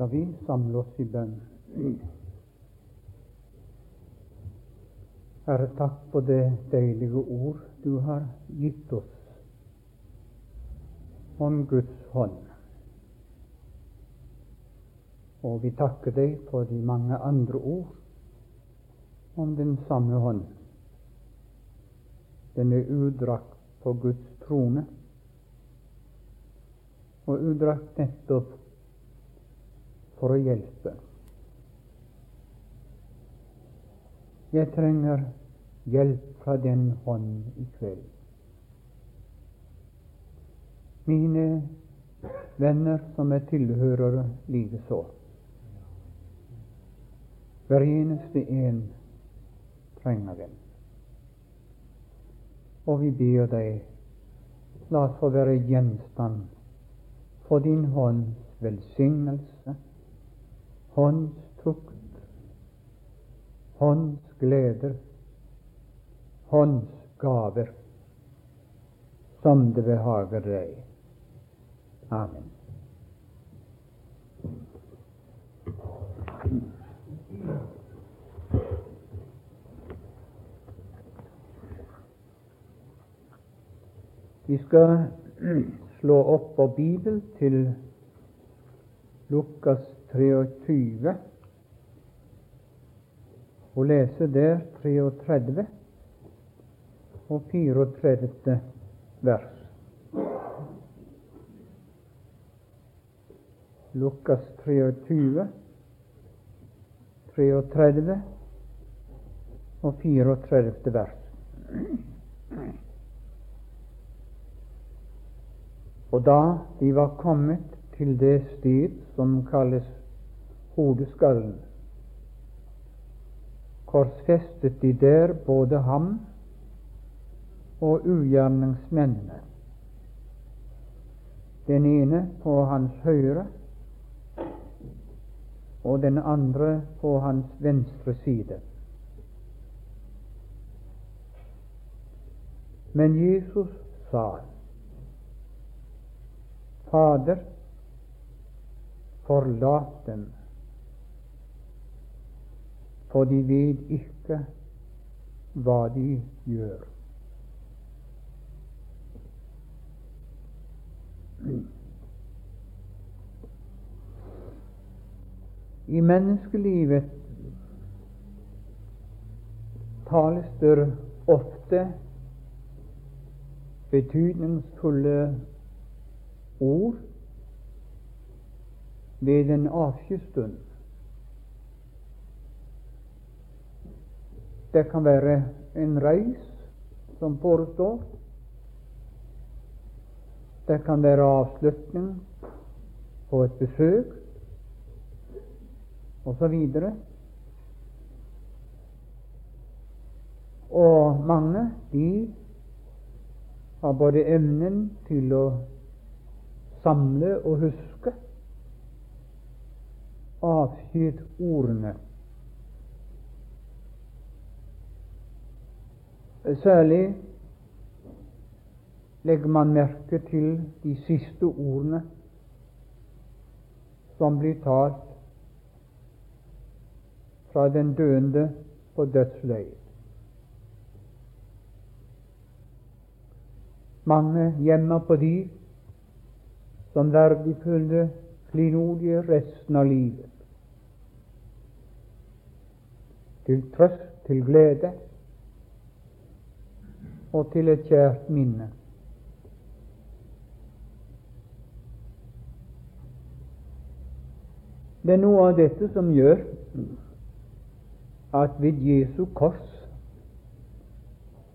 skal vi samle oss i bønn. Herre, takk for det deilige ord du har gitt oss om Guds hånd. Og vi takker deg for de mange andre ord om den samme hånd. Den er utdrakt på Guds trone, og utdrakt nettopp for å hjelpe. Jeg trenger hjelp fra den hånd i kveld. Mine venner som er tilhørere likeså. Hver eneste en trenger den. Og vi ber deg, la oss få være gjenstand for din hånds velsignelse, hånds tukt, hånds gleder, hånds gaver, som det behager deg. Amen. Vi skal slå opp vår bibel til Lukas 23 og lese der 33 og 34 vers. Lukas 23, 33 og 34 vers. Og da de var kommet til det sted som kalles Hodeskallen, korsfestet de der både ham og ugjerningsmennene, den ene på hans høyre og den andre på hans venstre side. Men Jesus sa Fader, forlat dem, for de vet ikke hva de gjør. I menneskelivet tales det ofte betydningsfulle ord ved en avskjedsstund. Det kan være en reis som forestår. Det kan være avslutning på et besøk osv. Og mange de har både evnen til å samle og huske avskjedsordene. Særlig legger man merke til de siste ordene som blir talt fra den døende på dødsleiet. Mange gjemmer på de som verdifulle klinodier resten av livet. Til trøst, til glede og til et kjært minne. Det er noe av dette som gjør at ved Jesu kors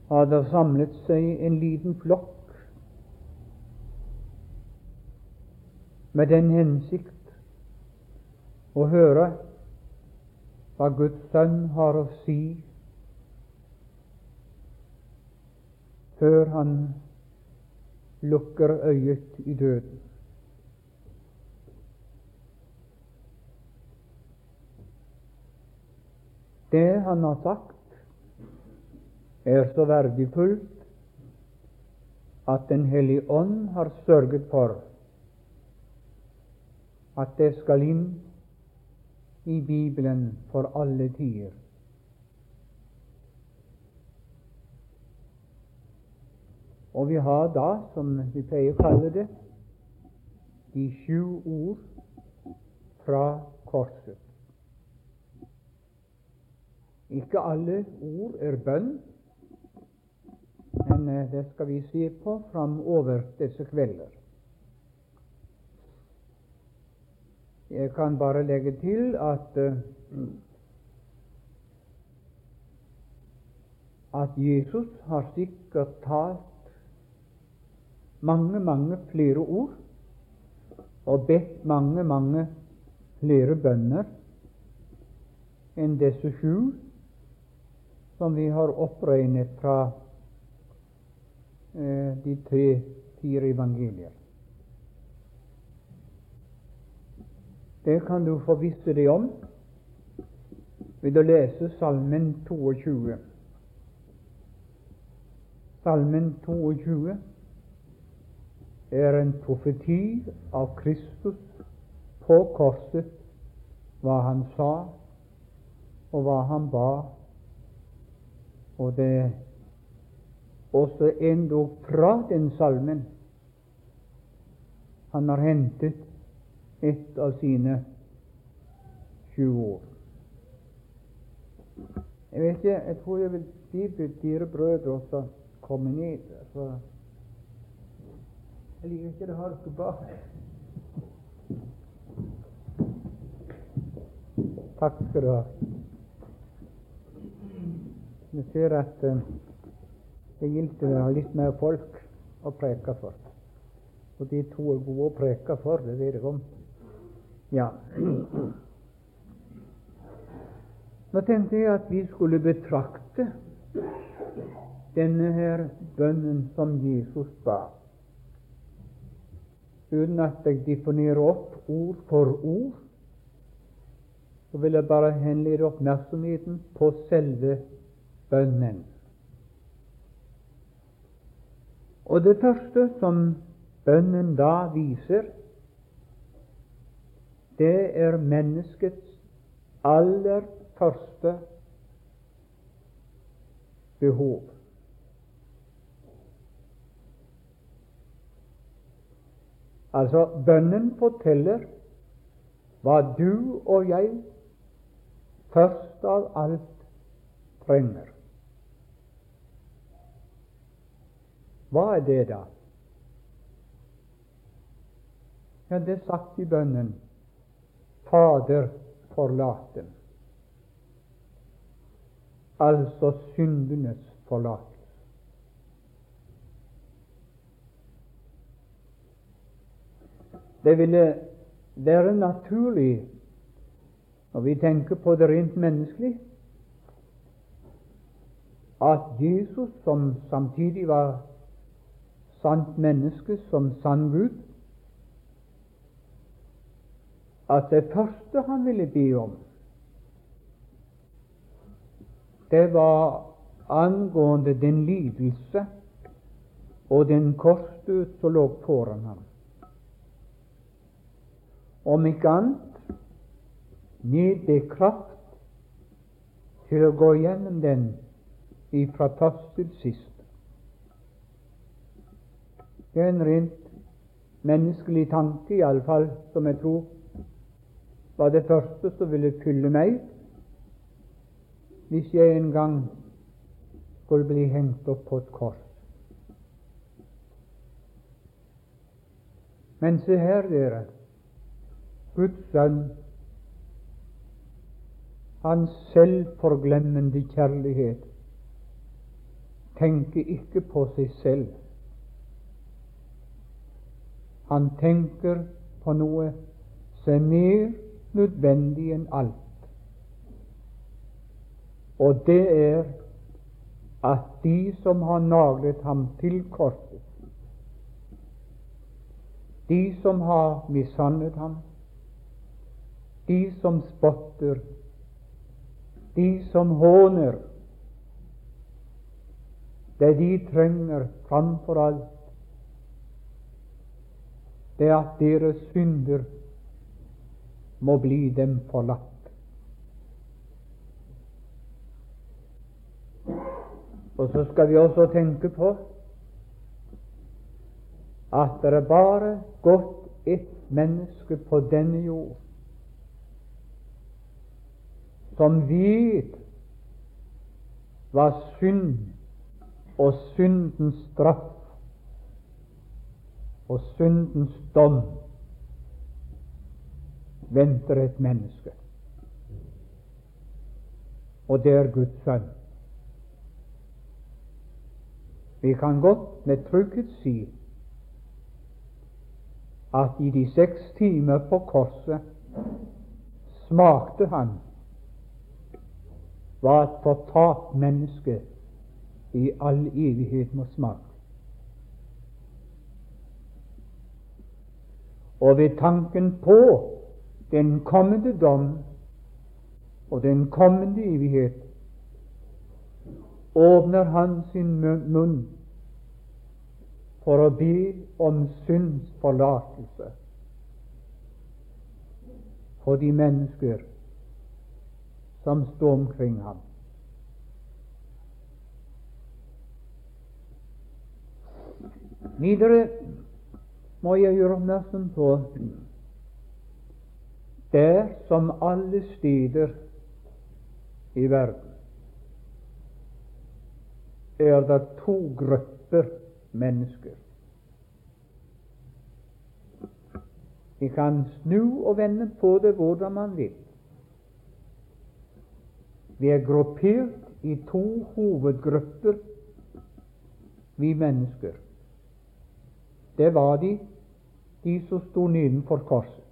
har det samlet seg en liten flokk med den hensikt å høre hva Guds sønn har å si før han lukker øyet i døden. Det han har sagt, er så verdifullt at Den hellige ånd har sørget for at det skal inn i Bibelen for alle tider. Og vi har da, som vi pleier å kalle det, de sju ord fra korset. Ikke alle ord er bønn, men eh, det skal vi se på framover disse kvelder. Jeg kan bare legge til at uh, at Jesus har sikkert talt mange, mange flere ord og bedt mange, mange flere bønner enn disse sju som vi har oppregnet fra eh, de tre-fire evangelier. Det kan du forvisse deg om ved å lese Salmen 22. Salmen 22 er en profeti av Kristus på korset, hva han sa, og hva han ba. Og det er også endog fra den salmen han har hentet et av sine sju år. Jeg vet ikke, jeg tror jeg vil be dere brødre også komme ned. For jeg liker ikke det halke bak. Takk skal du ha. Vi ser at uh, det gjelder å ha litt mer folk å preke for. Og de to er gode å preke for, det vet jeg om. Ja. Nå tenkte jeg at vi skulle betrakte denne her bønnen som Jesus ba uten at jeg definerer opp ord for ord, så vil jeg bare henlede oppmerksomheten på selve bønnen. Og det første som bønnen da viser, det er menneskets aller første behov. Altså, bønnen forteller hva du og jeg først av alt trenger. Hva er det, da? Ja, det er sagt i bønnen Fader, forlat dem. Altså syndenes forlatelse. Det ville være naturlig, når vi tenker på det rent menneskelig, at Jesus, som samtidig var sant menneske som sann Gud, at det første han ville be om, det var angående den lidelse og den korsdød som lå foran ham om ikke annet nedbe kraft til å gå gjennom den ifra først til sist. Det er en rent menneskelig tanke, iallfall som jeg tror var det første som ville fylle meg hvis jeg en gang skulle bli hengt opp på et kors. Men se her, dere. Guds sønn, hans selvforglemmende kjærlighet, tenker ikke på seg selv. Han tenker på noe som er mer nødvendig enn alt. Og det er at de som har naglet ham til korset, de som har mishandlet ham, de som spotter, de som håner. Det de trenger framfor alt, det er at deres synder må bli dem forlatt. Og så skal vi også tenke på at det er bare godt ett menneske på denne jord som vet hva synd og syndens straff og syndens dom venter et menneske. Og det er Guds sønn. Vi kan godt med trygghet si at i de seks timer på korset smakte han hva et fortapt menneske i all evighet må smake. Og ved tanken på den kommende dom og den kommende evighet åpner han sin munn for å be om syndsforlatelse for de mennesker som står omkring ham. Videre må jeg gjøre oppmerksom på der som alle steder i verden er det to grupper mennesker. Vi kan snu og vende på det hvordan man vil. Vi er gruppert i to hovedgrupper, vi mennesker. Det var de, de som sto nedenfor korset.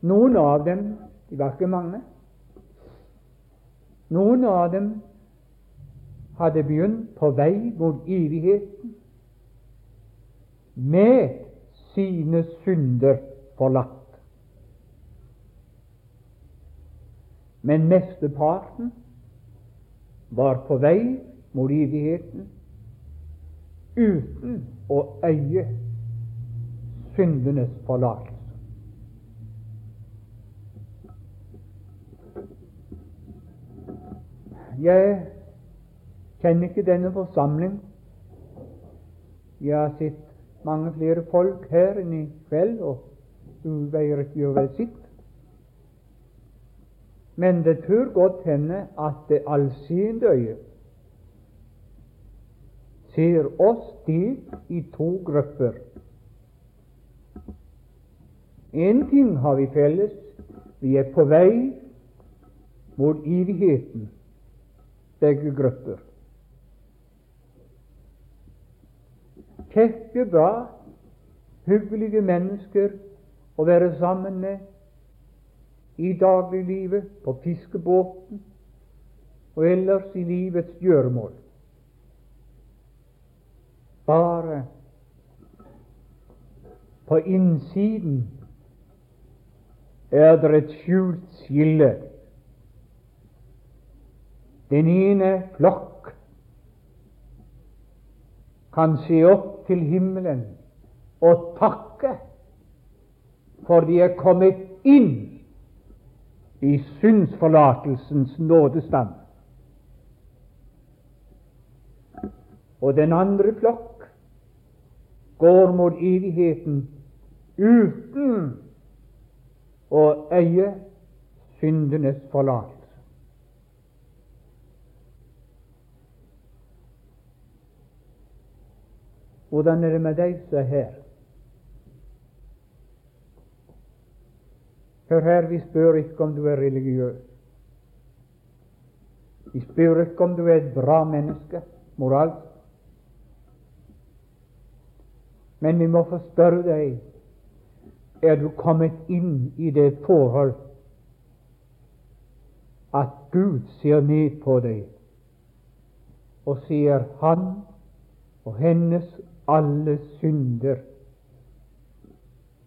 Noen av dem, de var ikke mange, noen av dem hadde begynt på vei mot evigheten med sine synder forlatt. Men mesteparten var på vei mot evigheten uten å eie syndenes forlatelse. Jeg kjenner ikke denne forsamling. Jeg har sett mange flere folk her enn i kveld, og uveiret gjør vel sitt. Men det tør godt hende at det allseende øyet ser oss delt i to grupper. Én ting har vi felles. Vi er på vei mot evigheten begge grupper. Kjekke, bra, hyggelige mennesker å være sammen med i dagliglivet, på fiskebåten og ellers i livets gjøremål. Bare på innsiden er det et skjult skille den ene flokk kan se opp til himmelen og takke for de er kommet inn i syndsforlatelsens nådestand. Og den andre flokk går mot evigheten uten å eie syndenes forlatelse. Hvordan er det med deg som er her? Hør her, vi spør ikke om du er religiøs. Vi spør ikke om du er et bra menneske moralsk. Men vi må få spørre deg er du kommet inn i det forhold at Gud ser ned på deg og sier han og hennes alle synder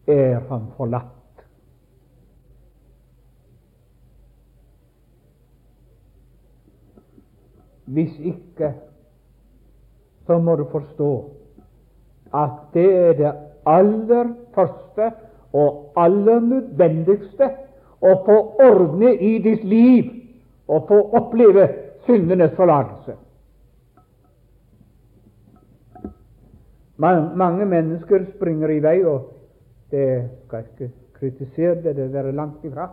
er han forlatt. Hvis ikke, så må du forstå at det er det aller første og aller nødvendigste å få ordne i ditt liv og få oppleve syndenes forlatelse. Mange mennesker springer i vei, og det skal ikke kritisere det, det være langt ifra.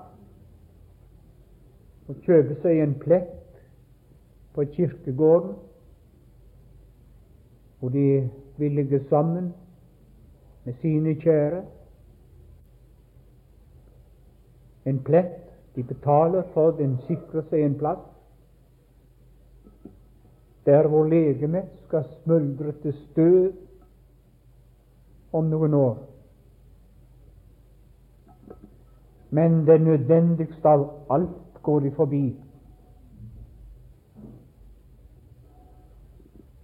Å kjøpe seg en plekk på kirkegården, hvor de vil ligge sammen med sine kjære. En plett de betaler for, den sikrer seg en plass. Der hvor legemet skal smuldre til støv om noen år. Men det nødvendigste av alt går de forbi.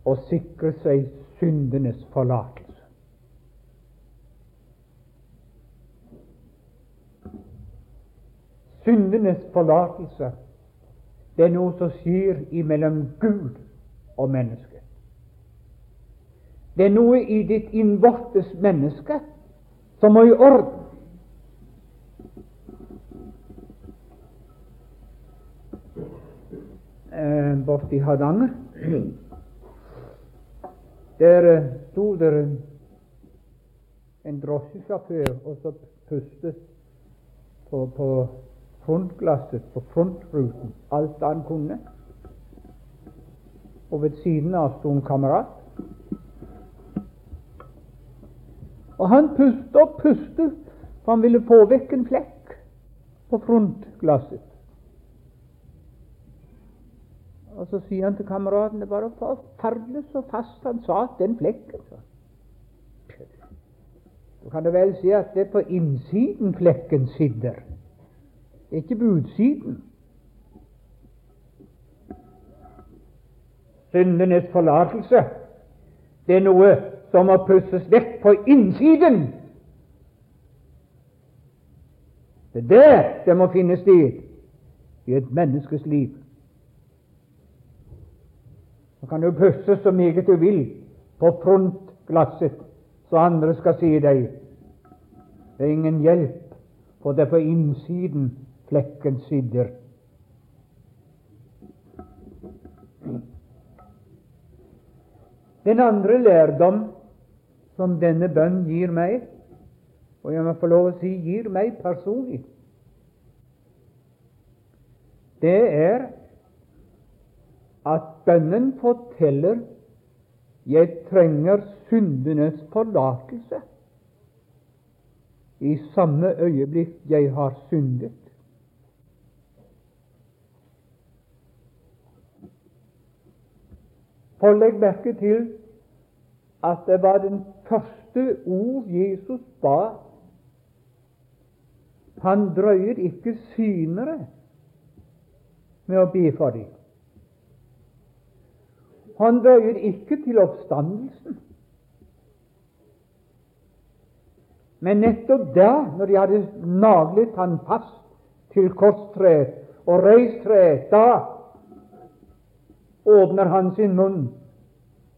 Å sikre seg syndenes forlatelse. Syndenes forlatelse det er noe som skjer imellom Gud og mennesket. Det er noe i ditt innvortes menneske som må i orden. Eh, borti Hardanger Der eh, sto det en drosjesjåfør og så pustet på, på frontglasset, på frontruten, alt han kunne. Og ved siden av sto en kamerat. Og han pustet og pustet, for han ville få vekk en flekk på frontglasset. Og så sier han til kameraten det var forferdelig så fast han satt den flekken. Så. Du kan du vel si at det er på innsiden flekken sitter, ikke på utsiden. Syndenes forlatelse, det er noe som må pusses vekk på innsiden. Det er der det må finne sted i et menneskes liv. Så kan du pusse så meget du vil på frontglasset, så andre skal se deg. Det er ingen hjelp, for det er på innsiden flekken sitter. Den andre lærdom som denne bønn gir meg, og jeg må få lov å si gir meg personlig, det er at bønnen forteller jeg trenger syndenes forlatelse i samme øyeblikk jeg har syndet. For legg merke til at det var den første ord Jesus ba. Han drøyer ikke synere med å be for dem. Han bøyer ikke til oppstandelsen. Men nettopp da, når de hadde naglet han fast til korstreet og reist treet, da åpner han sin munn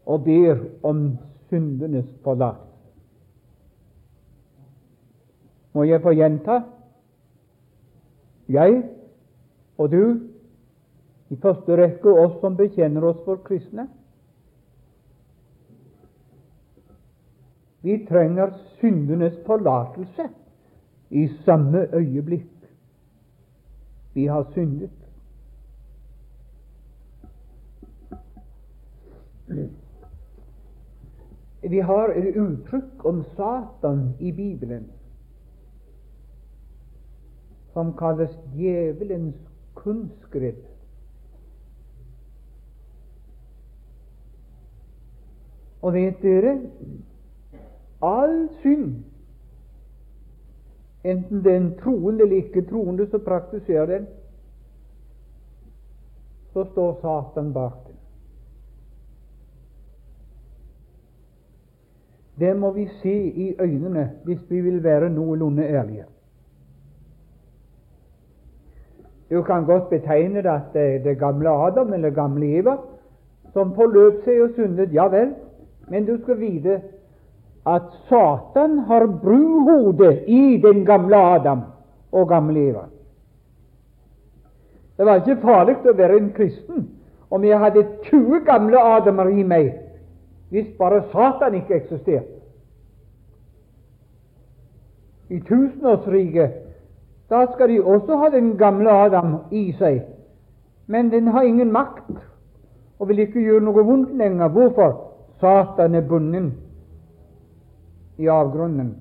og ber om syndenes forlatelse. Må jeg få gjenta? Jeg og du, i første rekke oss som bekjenner oss for kristne, vi trenger syndenes forlatelse i samme øyeblikk vi har syndet. Vi har et uttrykk om Satan i Bibelen som kalles djevelens kunstgrep. Og vet dere all synd, enten den troende eller ikke troende som praktiserer den, så står Satan bak den. Det må vi se i øynene hvis vi vil være noenlunde ærlige. Du kan godt betegne det at det det gamle Adam eller gamle Eva som forløp seg og syndet. Ja vel, men du skal vite at Satan har bruhodet i den gamle Adam og gamle Eva. Det var ikke farlig å være en kristen om jeg hadde 20 gamle Adamer i meg, hvis bare Satan ikke eksisterte. I tusenårsriket da skal de også ha den gamle Adam i seg, men den har ingen makt og vil ikke gjøre noe vondt lenger. Hvorfor? Satan er bundet i avgrunnen.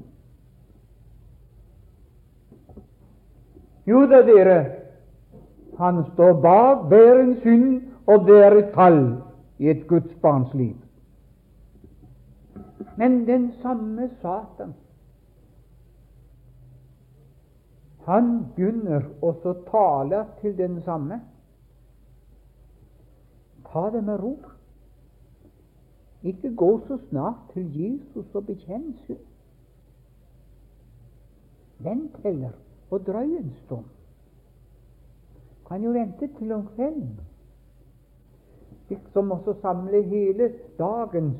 Jo da, dere, han står bak en synd, og det er et fall i et Guds barns liv. Men den samme Satan han begynner også å tale til den samme. Ta det med ro. Ikke gå så snart til Jesus og bekjenn synd. Vent heller og drøy en stund. Kan jo vente til om kvelden. Liksom også samle hele dagens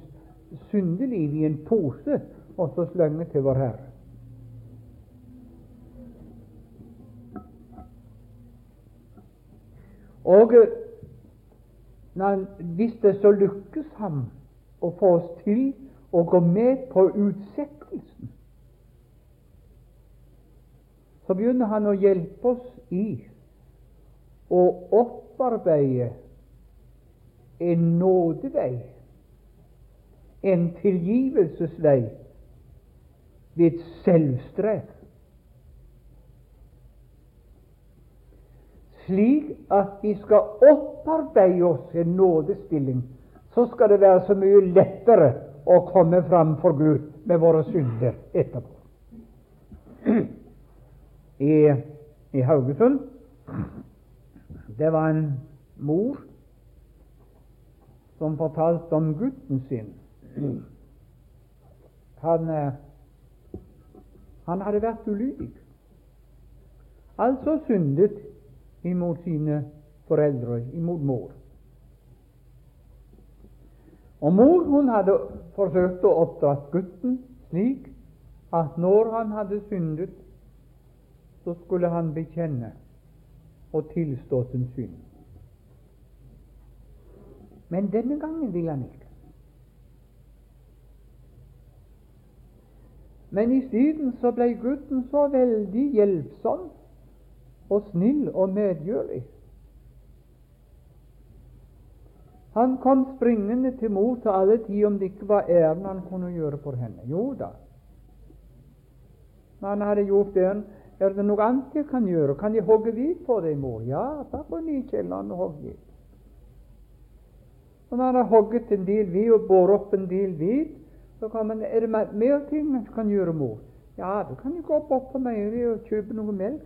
syndeliv i en pose og så slenge til vår Herre. Og hvis det så lykkes ham å få oss til å gå med på utsettelsen, så begynner han å hjelpe oss i å opparbeide en nådevei, en tilgivelsesvei, ved selvstrev. slik at vi skal opparbeide oss en nådestilling, så skal det være så mye lettere å komme fram for Gud med våre synder etterpå. I, i Haugesund det var en mor som fortalte om gutten sin. Han, eh, han hadde vært ulydig, altså syndet imot sine foreldre, imot mor. Og mor hun hadde forsøkt å oppdra gutten slik at når han hadde syndet, så skulle han bekjenne og tilstå sin synd. Men denne gangen ville han ikke. Men isteden så ble gutten så veldig hjelpsom og snill og medgjørlig. Han kom springende til mor til alle tider om det ikke var æren han kunne gjøre for henne. Jo da. Han hadde gjort det. er det noe annet jeg kan gjøre? Kan jeg hogge hvit på deg, mor? Ja, bare gå ned i kjelleren og hogg hvit. Når han har hogget en del hvit og båret opp en del hvit, så kan man, er det mer ting man kan gjøre, mor? Ja, du kan jo gå opp på meieriet og kjøpe noe melk.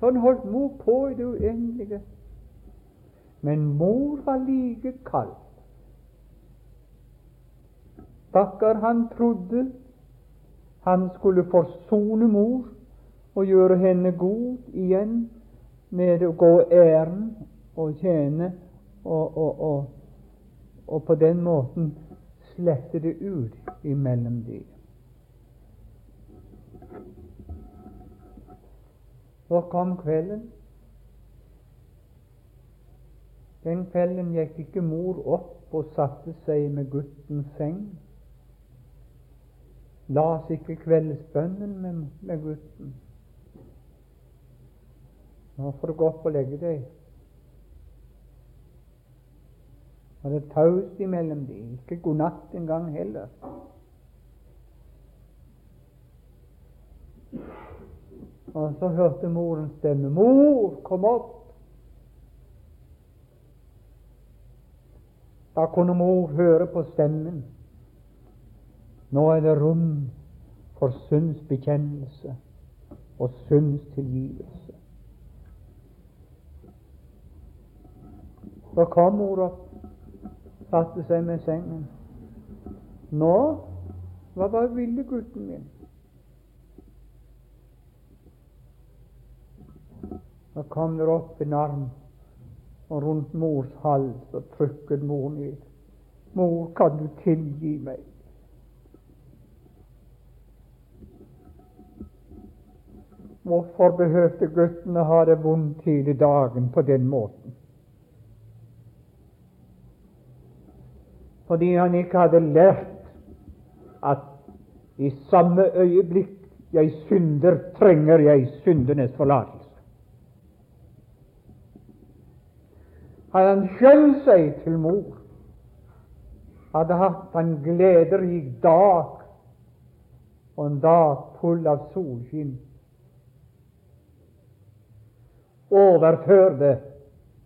Sånn holdt mor på i det uendelige. Men mor var like kald. Stakkar, han trodde han skulle forsone mor og gjøre henne god igjen med å gå ærend og tjene, og, og, og, og, på den måten slette det ut imellom dem. Så kom kvelden. Den kvelden gikk ikke mor opp og satte seg med guttens seng. Las ikke kveldsbønnen med, med gutten. Nå får du gå opp og legge deg. Og det er taust imellom dem. Ikke god natt engang heller. Og så hørte moren stemme. 'Mor, kom opp!' Da kunne mor høre på stemmen. Nå er det rom for syndsbekjennelse og syndstilgivelse. Så kom mor opp, satte seg med sengen. Nå, hva var ville gutten min? Så kom det opp en arm og rundt mors hals og trykket mor ned. Mor, kan du tilgi meg? Hvorfor behøvde guttene ha det vondt hele dagen på den måten? Fordi han ikke hadde lært at i samme øyeblikk jeg synder, trenger jeg syndenes forlatelse. Hadde han skjønt seg til mor, hadde hatt en glederik dag og en dag full av solskinn. Overfør det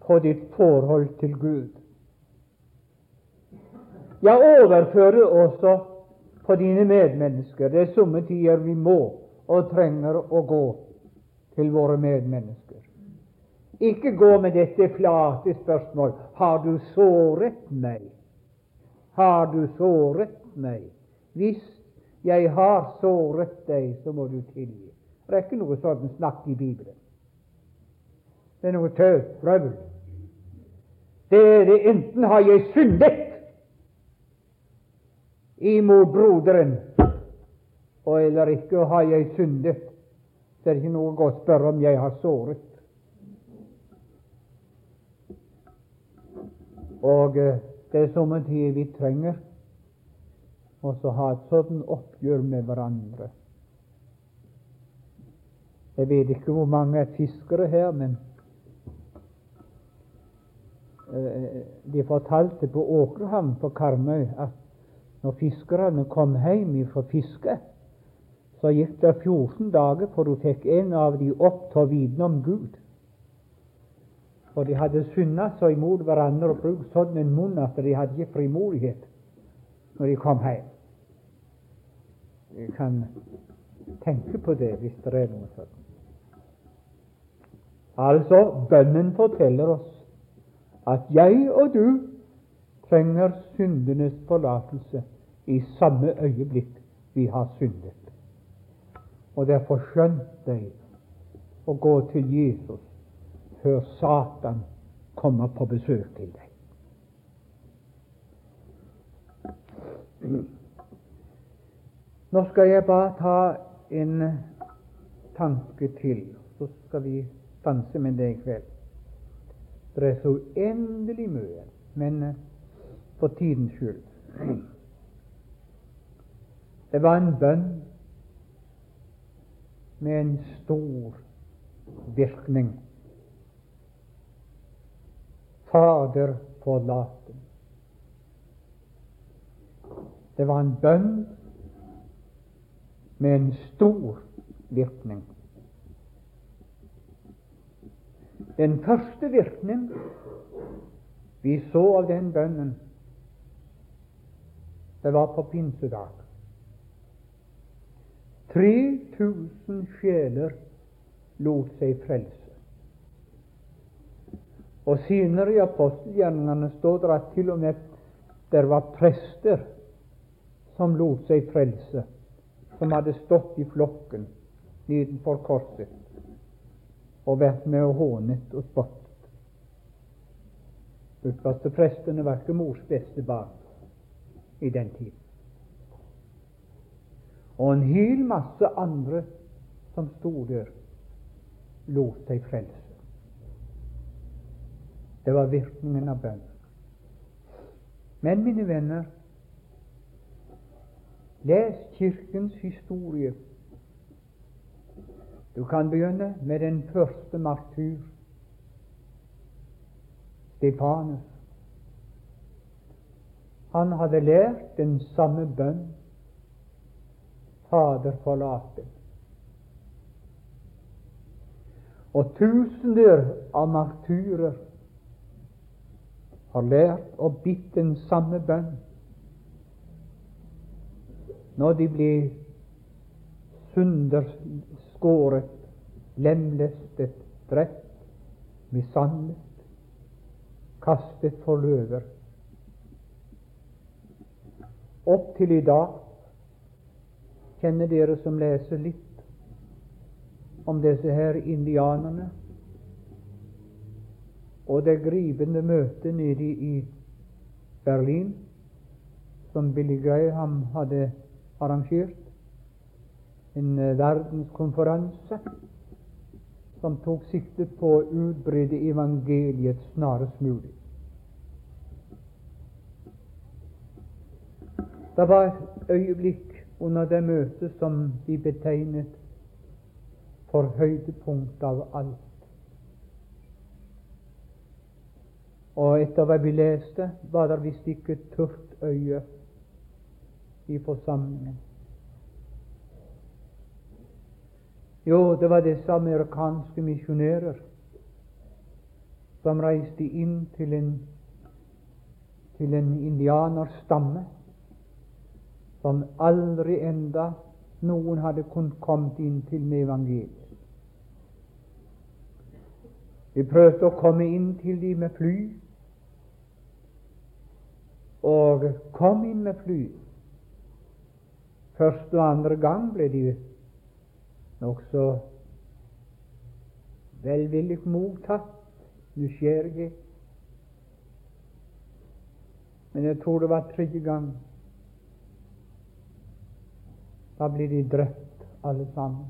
på ditt forhold til Gud. Ja, overfør det også på dine medmennesker. Det er somme tider vi må og trenger å gå til våre medmennesker. Ikke gå med dette flate spørsmål har du såret meg? Har du såret meg? Hvis jeg har såret deg, så må du tilgi. Det er ikke noe sånt snakk i Bibelen. Det er noe tøv. Det er det enten har jeg syndet imot broderen, og eller ikke har jeg syndet. Så er ikke noe å spørre om jeg har såret. Og eh, det er somme tider vi trenger å ha et sånt oppgjør med hverandre. Jeg vet ikke hvor mange er fiskere her, men eh, de fortalte på Åkerhamn på Karmøy at når fiskerne kom hjem fra fiske, så gikk det 14 dager for du fikk en av de opp til å vitne om Gud. For de hadde synda så imot hverandre og brukt sånn en munn at de hadde ikke frimodighet når de kom hjem. Vi kan tenke på det hvis det er noe sånt. Altså, bønnen forteller oss at jeg og du trenger syndenes forlatelse i samme øyeblikk vi har syndet. Og derfor skjønt deg å gå til Jesus før Satan kommer på besøk til deg. Nå skal jeg bare ta en tanke til, så skal vi stanse med det i kveld. Det er så uendelig mye, men for tidens skyld det var en bønn med en stor virkning. Fader, forlat dem. Det var en bønn med en stor virkning. Den første virkning vi så av den bønnen, det var på pinsedag. 3000 sjeler lot seg frelse. Og senere i apostelgjerningene står det at til og med der var prester som lot seg frelse, som hadde stått i flokken nedenfor korset og vært med og hånet og spottet. Ypperste prestene var ikke mors beste barn i den tiden og en hel masse andre som sto der, lot seg frelse. Det var virkningen av bønnen. Men, mine venner, les Kirkens historie. Du kan begynne med den første martyr, Stefanus. Han hadde lært den samme bønn Fader, forlate. Og tusener av martyrer har lært og bitt den samme bønn når de blir sunderskåret, lemlestet, drept, mishandlet, kastet for løver. Opp til i dag Kjenner dere som leser litt om disse her indianerne og det gripende møtet nede i Berlin som Billy Graham hadde arrangert, en eh, verdenskonferanse som tok sikte på å utbrede evangeliet snarest mulig. Det var et øyeblikk under det møtet som de betegnet for høydepunkt av alt. Og etter hva vi leste, var det visst ikke tørt øye i forsamlingen. Jo, det var disse amerikanske misjonærer som reiste inn til en, til en indianerstamme som aldri enda noen hadde kunnet kommet inn til med evangeliet. Vi prøvde å komme inn til dem med fly, og kom inn med fly. Første og andre gang ble de nokså velvillig mottatt, nysgjerrige. Men jeg tror det var tredje gang. Da blir de drept alle sammen.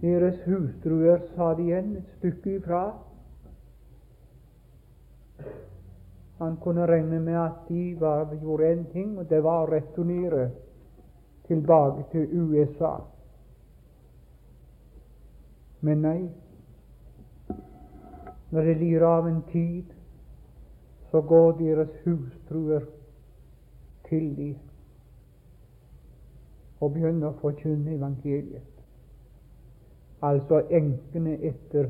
Deres hustruer sa de igjen et stykke ifra Han kunne regne med at de var, gjorde én ting, og det var å returnere tilbake til USA. Men nei, når det lir av en tid, så går deres hustruer til de og begynner å forkynne evangeliet. Altså enkene etter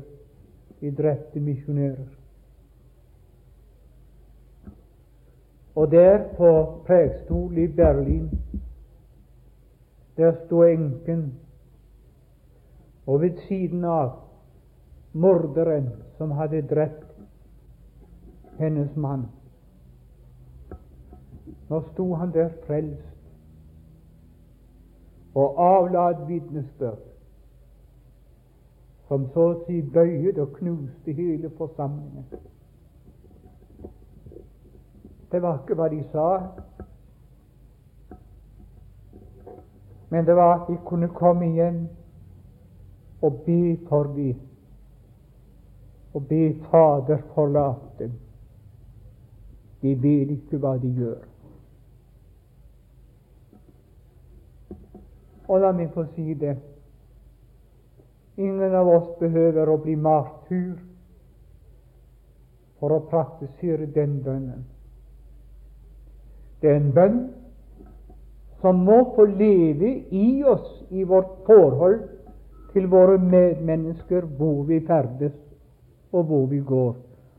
de drepte misjonærer. Og der på Prekestol i Berlin, der sto enken, og ved siden av morderen som hadde drept hennes mann. Nå sto han der frelst og avla et vitnesbyrd som så å si bøyet og knuste hele forsamlingen. Det var ikke hva de sa, men det var at de kunne komme igjen og be for dem, og be Fader forlate dem. De vet ikke hva de gjør. Og la meg få si det. Ingen av oss behøver å bli martyr for å praktisere den bønnen. Det er en bønn som må få leve i oss i vårt forhold til våre medmennesker hvor vi ferdes og hvor vi går,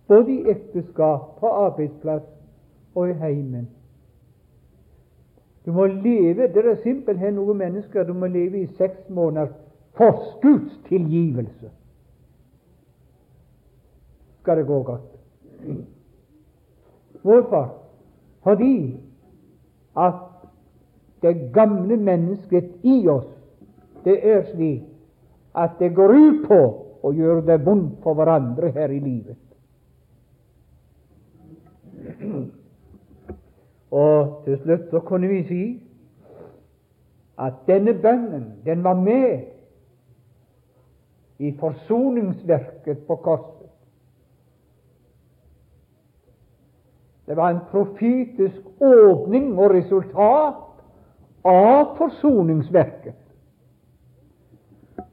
både i ekteskap, på arbeidsplass og i heimen. Du må leve Det er simpelthen noen mennesker du må leve i seks måneder forskuddstilgivelse. Skal det gå godt? Hvorfor? Fordi at det gamle mennesket i oss, det er slik at det går ut på å gjøre det vondt for hverandre her i livet. Og til slutt så kunne vi si at denne bønnen, den var med i forsoningsverket på korset. Det var en profetisk åpning og resultat av forsoningsverket.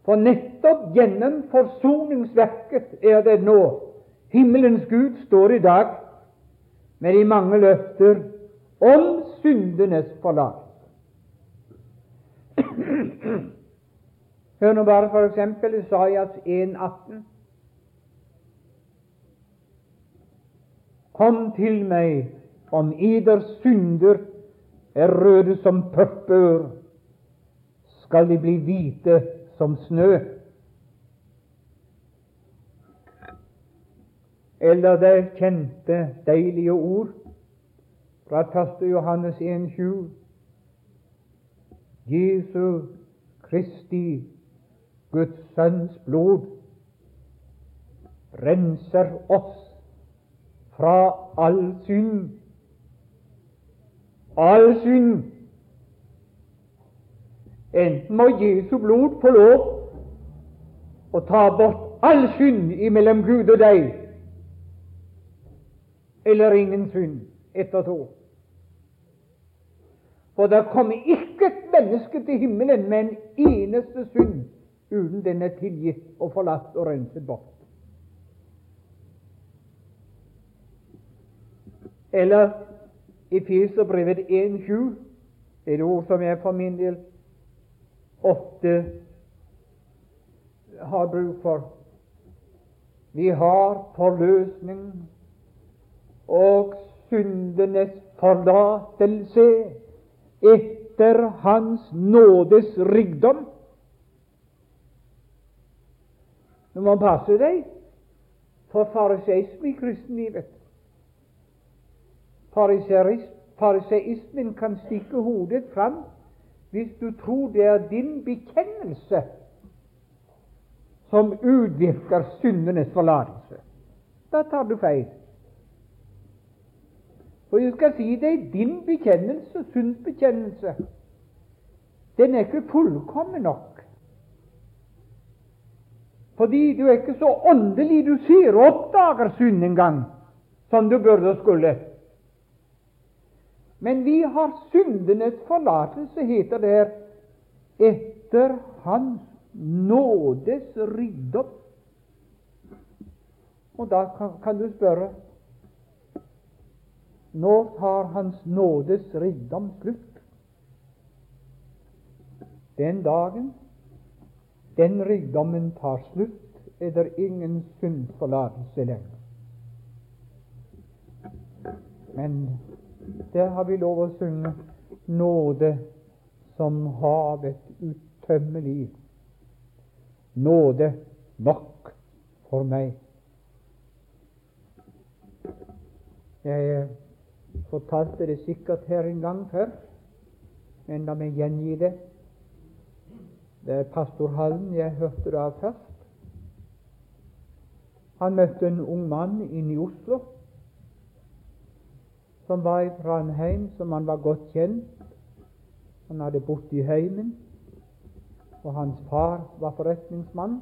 For nettopp gjennom forsoningsverket er det nå himmelens Gud står i dag med de mange løfter om syndenes forlatelse. Hør nå bare eksempel Isaias 1,18. Kom til meg om eder synder er røde som purpur, skal de bli hvite som snø. Eller det kjente, deilige ord fra 1. Johannes 1,7. Jesu Kristi, Guds Sønns blod, renser oss fra all synd. All synd. Enten må Jesu blod få lov å ta bort all synd imellom Gud og deg, eller ingen synd etter to. For det kommer ikke et menneske til himmelen med en eneste synd uten den er tilgitt og forlatt og renset bort. Eller i Feserbrevet 1.7, et ord som jeg for min del ofte har bruk for. Vi har forløsning og syndenes forlatelse etter Hans nådes rikdom. Du må passe deg for fariseisme i kristenlivet. Fariseismen kan stikke hodet fram hvis du tror det er din bekjennelse som utvirker syndenes forlatelse. Da tar du feil. For jeg skal si deg, din bekjennelse, syndsbekjennelse, den er ikke fullkommen nok. Fordi du er ikke så åndelig du ser og oppdager synd engang, som du burde skulle. Men vi har syndenes forlatelse, heter det etter Hans nådes rikdom. Og da kan, du spørre når tar Hans nådes rikdom slutt? Den dagen den rikdommen tar slutt, er det ingen syndforlatelse lenger. Men der har vi lov å synge nåde som havet utømmelig. Nåde nok for meg. Jeg fortalte det sikkert her en gang før, men la meg gjengi det. Det er pastor Hallen jeg hørte det av først. Han møtte en ung mann inne i Oslo som var i Trondheim, som han var godt kjent. Han hadde bodd i heimen, og hans far var forretningsmann.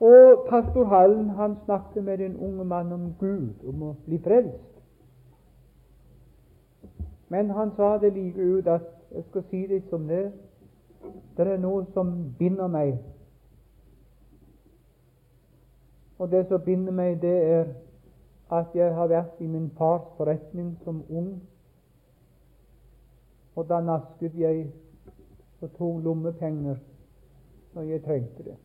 Og pastor Hallen han snakket med den unge mannen om Gud, om å bli frelst. Men han sa det like ut at jeg skal si det som det det er noe som binder meg. Og det som binder meg, det er at jeg har vært i min fars forretning som ung. Og da nasket jeg og tok lommepenger når jeg trengte det.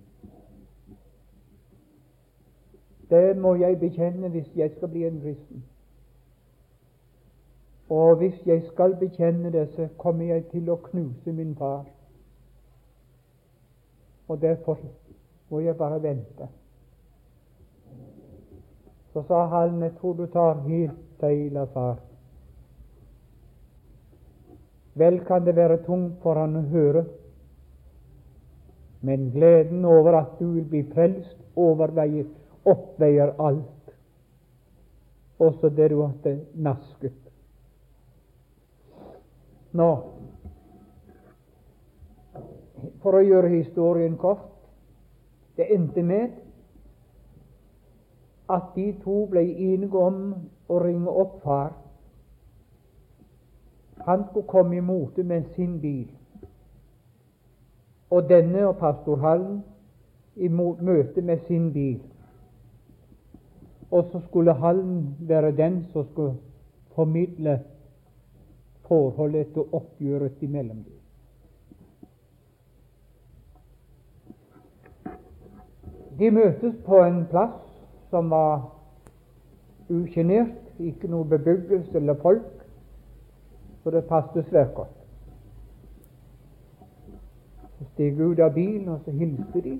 Det må jeg bekjenne hvis jeg skal bli en kristen. Og hvis jeg skal bekjenne det, så kommer jeg til å knuse min far. Og derfor må jeg bare vente. Så sa han, jeg tror du tar helt feil av far. Vel kan det være tungt for han å høre, men gleden over at du vil bli frelst, overveier oppveier alt, også det du hadde nasket. Nå, for å gjøre historien kort det endte med at de to ble enige om å ringe opp far. Han skulle komme i mote med sin bil. Og denne og pastor Hallen i møte med sin bil. Og så skulle Hallen være den som skulle formidle forholdet og oppgjøret imellom dem. De møtes på en plass som var usjenert, ikke noe bebyggelse eller folk, så det passet svært godt. Så steg ut av bilen, og så hilste de.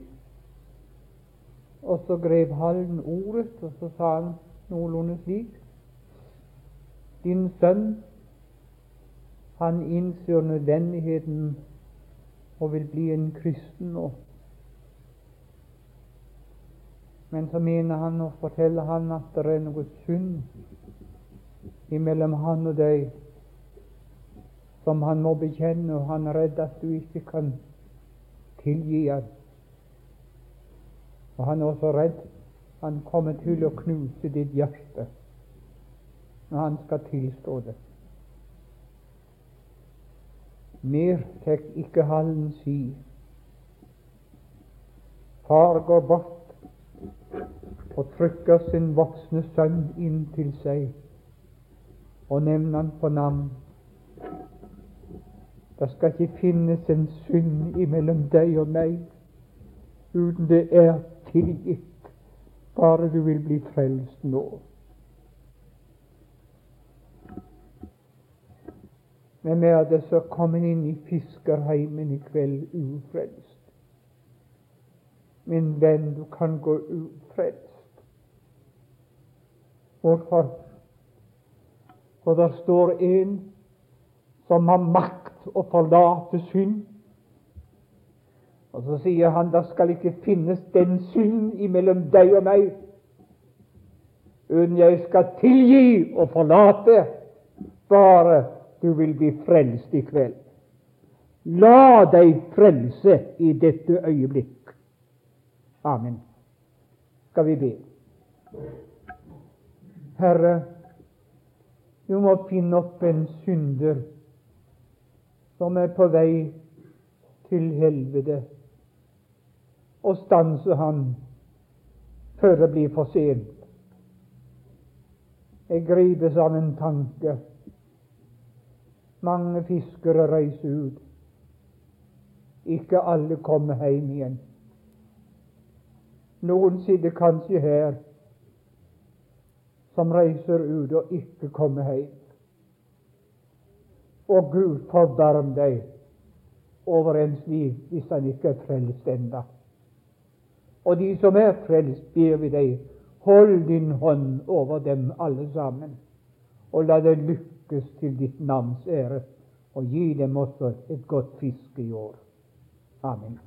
Og så grep Hallen ordet, og så sa han noenlunde slik Din sønn, han innser nødvendigheten og vil bli en kristen nå. Men så mener han og forteller han at det er noe synd imellom han og deg. som han må bekjenne, og han er redd at du ikke kan tilgi han. Og han er også redd han kommer til å knuse ditt hjerte når han skal tilstå det. Mer fikk ikke hallen si. Far går bort og trykker sin voksne sønn inn til seg og nevner han på navn. Det skal ikke finnes en synd imellom deg og meg uten det er tilgitt, bare du vil bli frelst nå. Hvem er det som kommer inn i fiskerheimen i kveld ufrelst? Min venn, du kan gå ufrelst. Hvorfor? For der står en som har makt å forlate synd. Og så sier han det skal ikke finnes den synd imellom deg og meg uten jeg skal tilgi og forlate, bare du vil bli frelst i kveld. La deg frelse i dette øyeblikk. Amen. Skal vi be? Herre, du må finne opp en synder som er på vei til helvete, og stanse han før det blir for sent. Jeg gripes av en tanke. Mange fiskere reiser ut. Ikke alle kommer hjem igjen. Noen sitter kanskje her som reiser ut og ikke kommer hjem. Og Gud forbarm deg over ens liv hvis han ikke er frelst enda. Og de som er frelst, ber vi deg, hold din hånd over dem alle sammen, og la det lykkes til ditt navns ære, og gi dem også et godt fiske i år. Amen.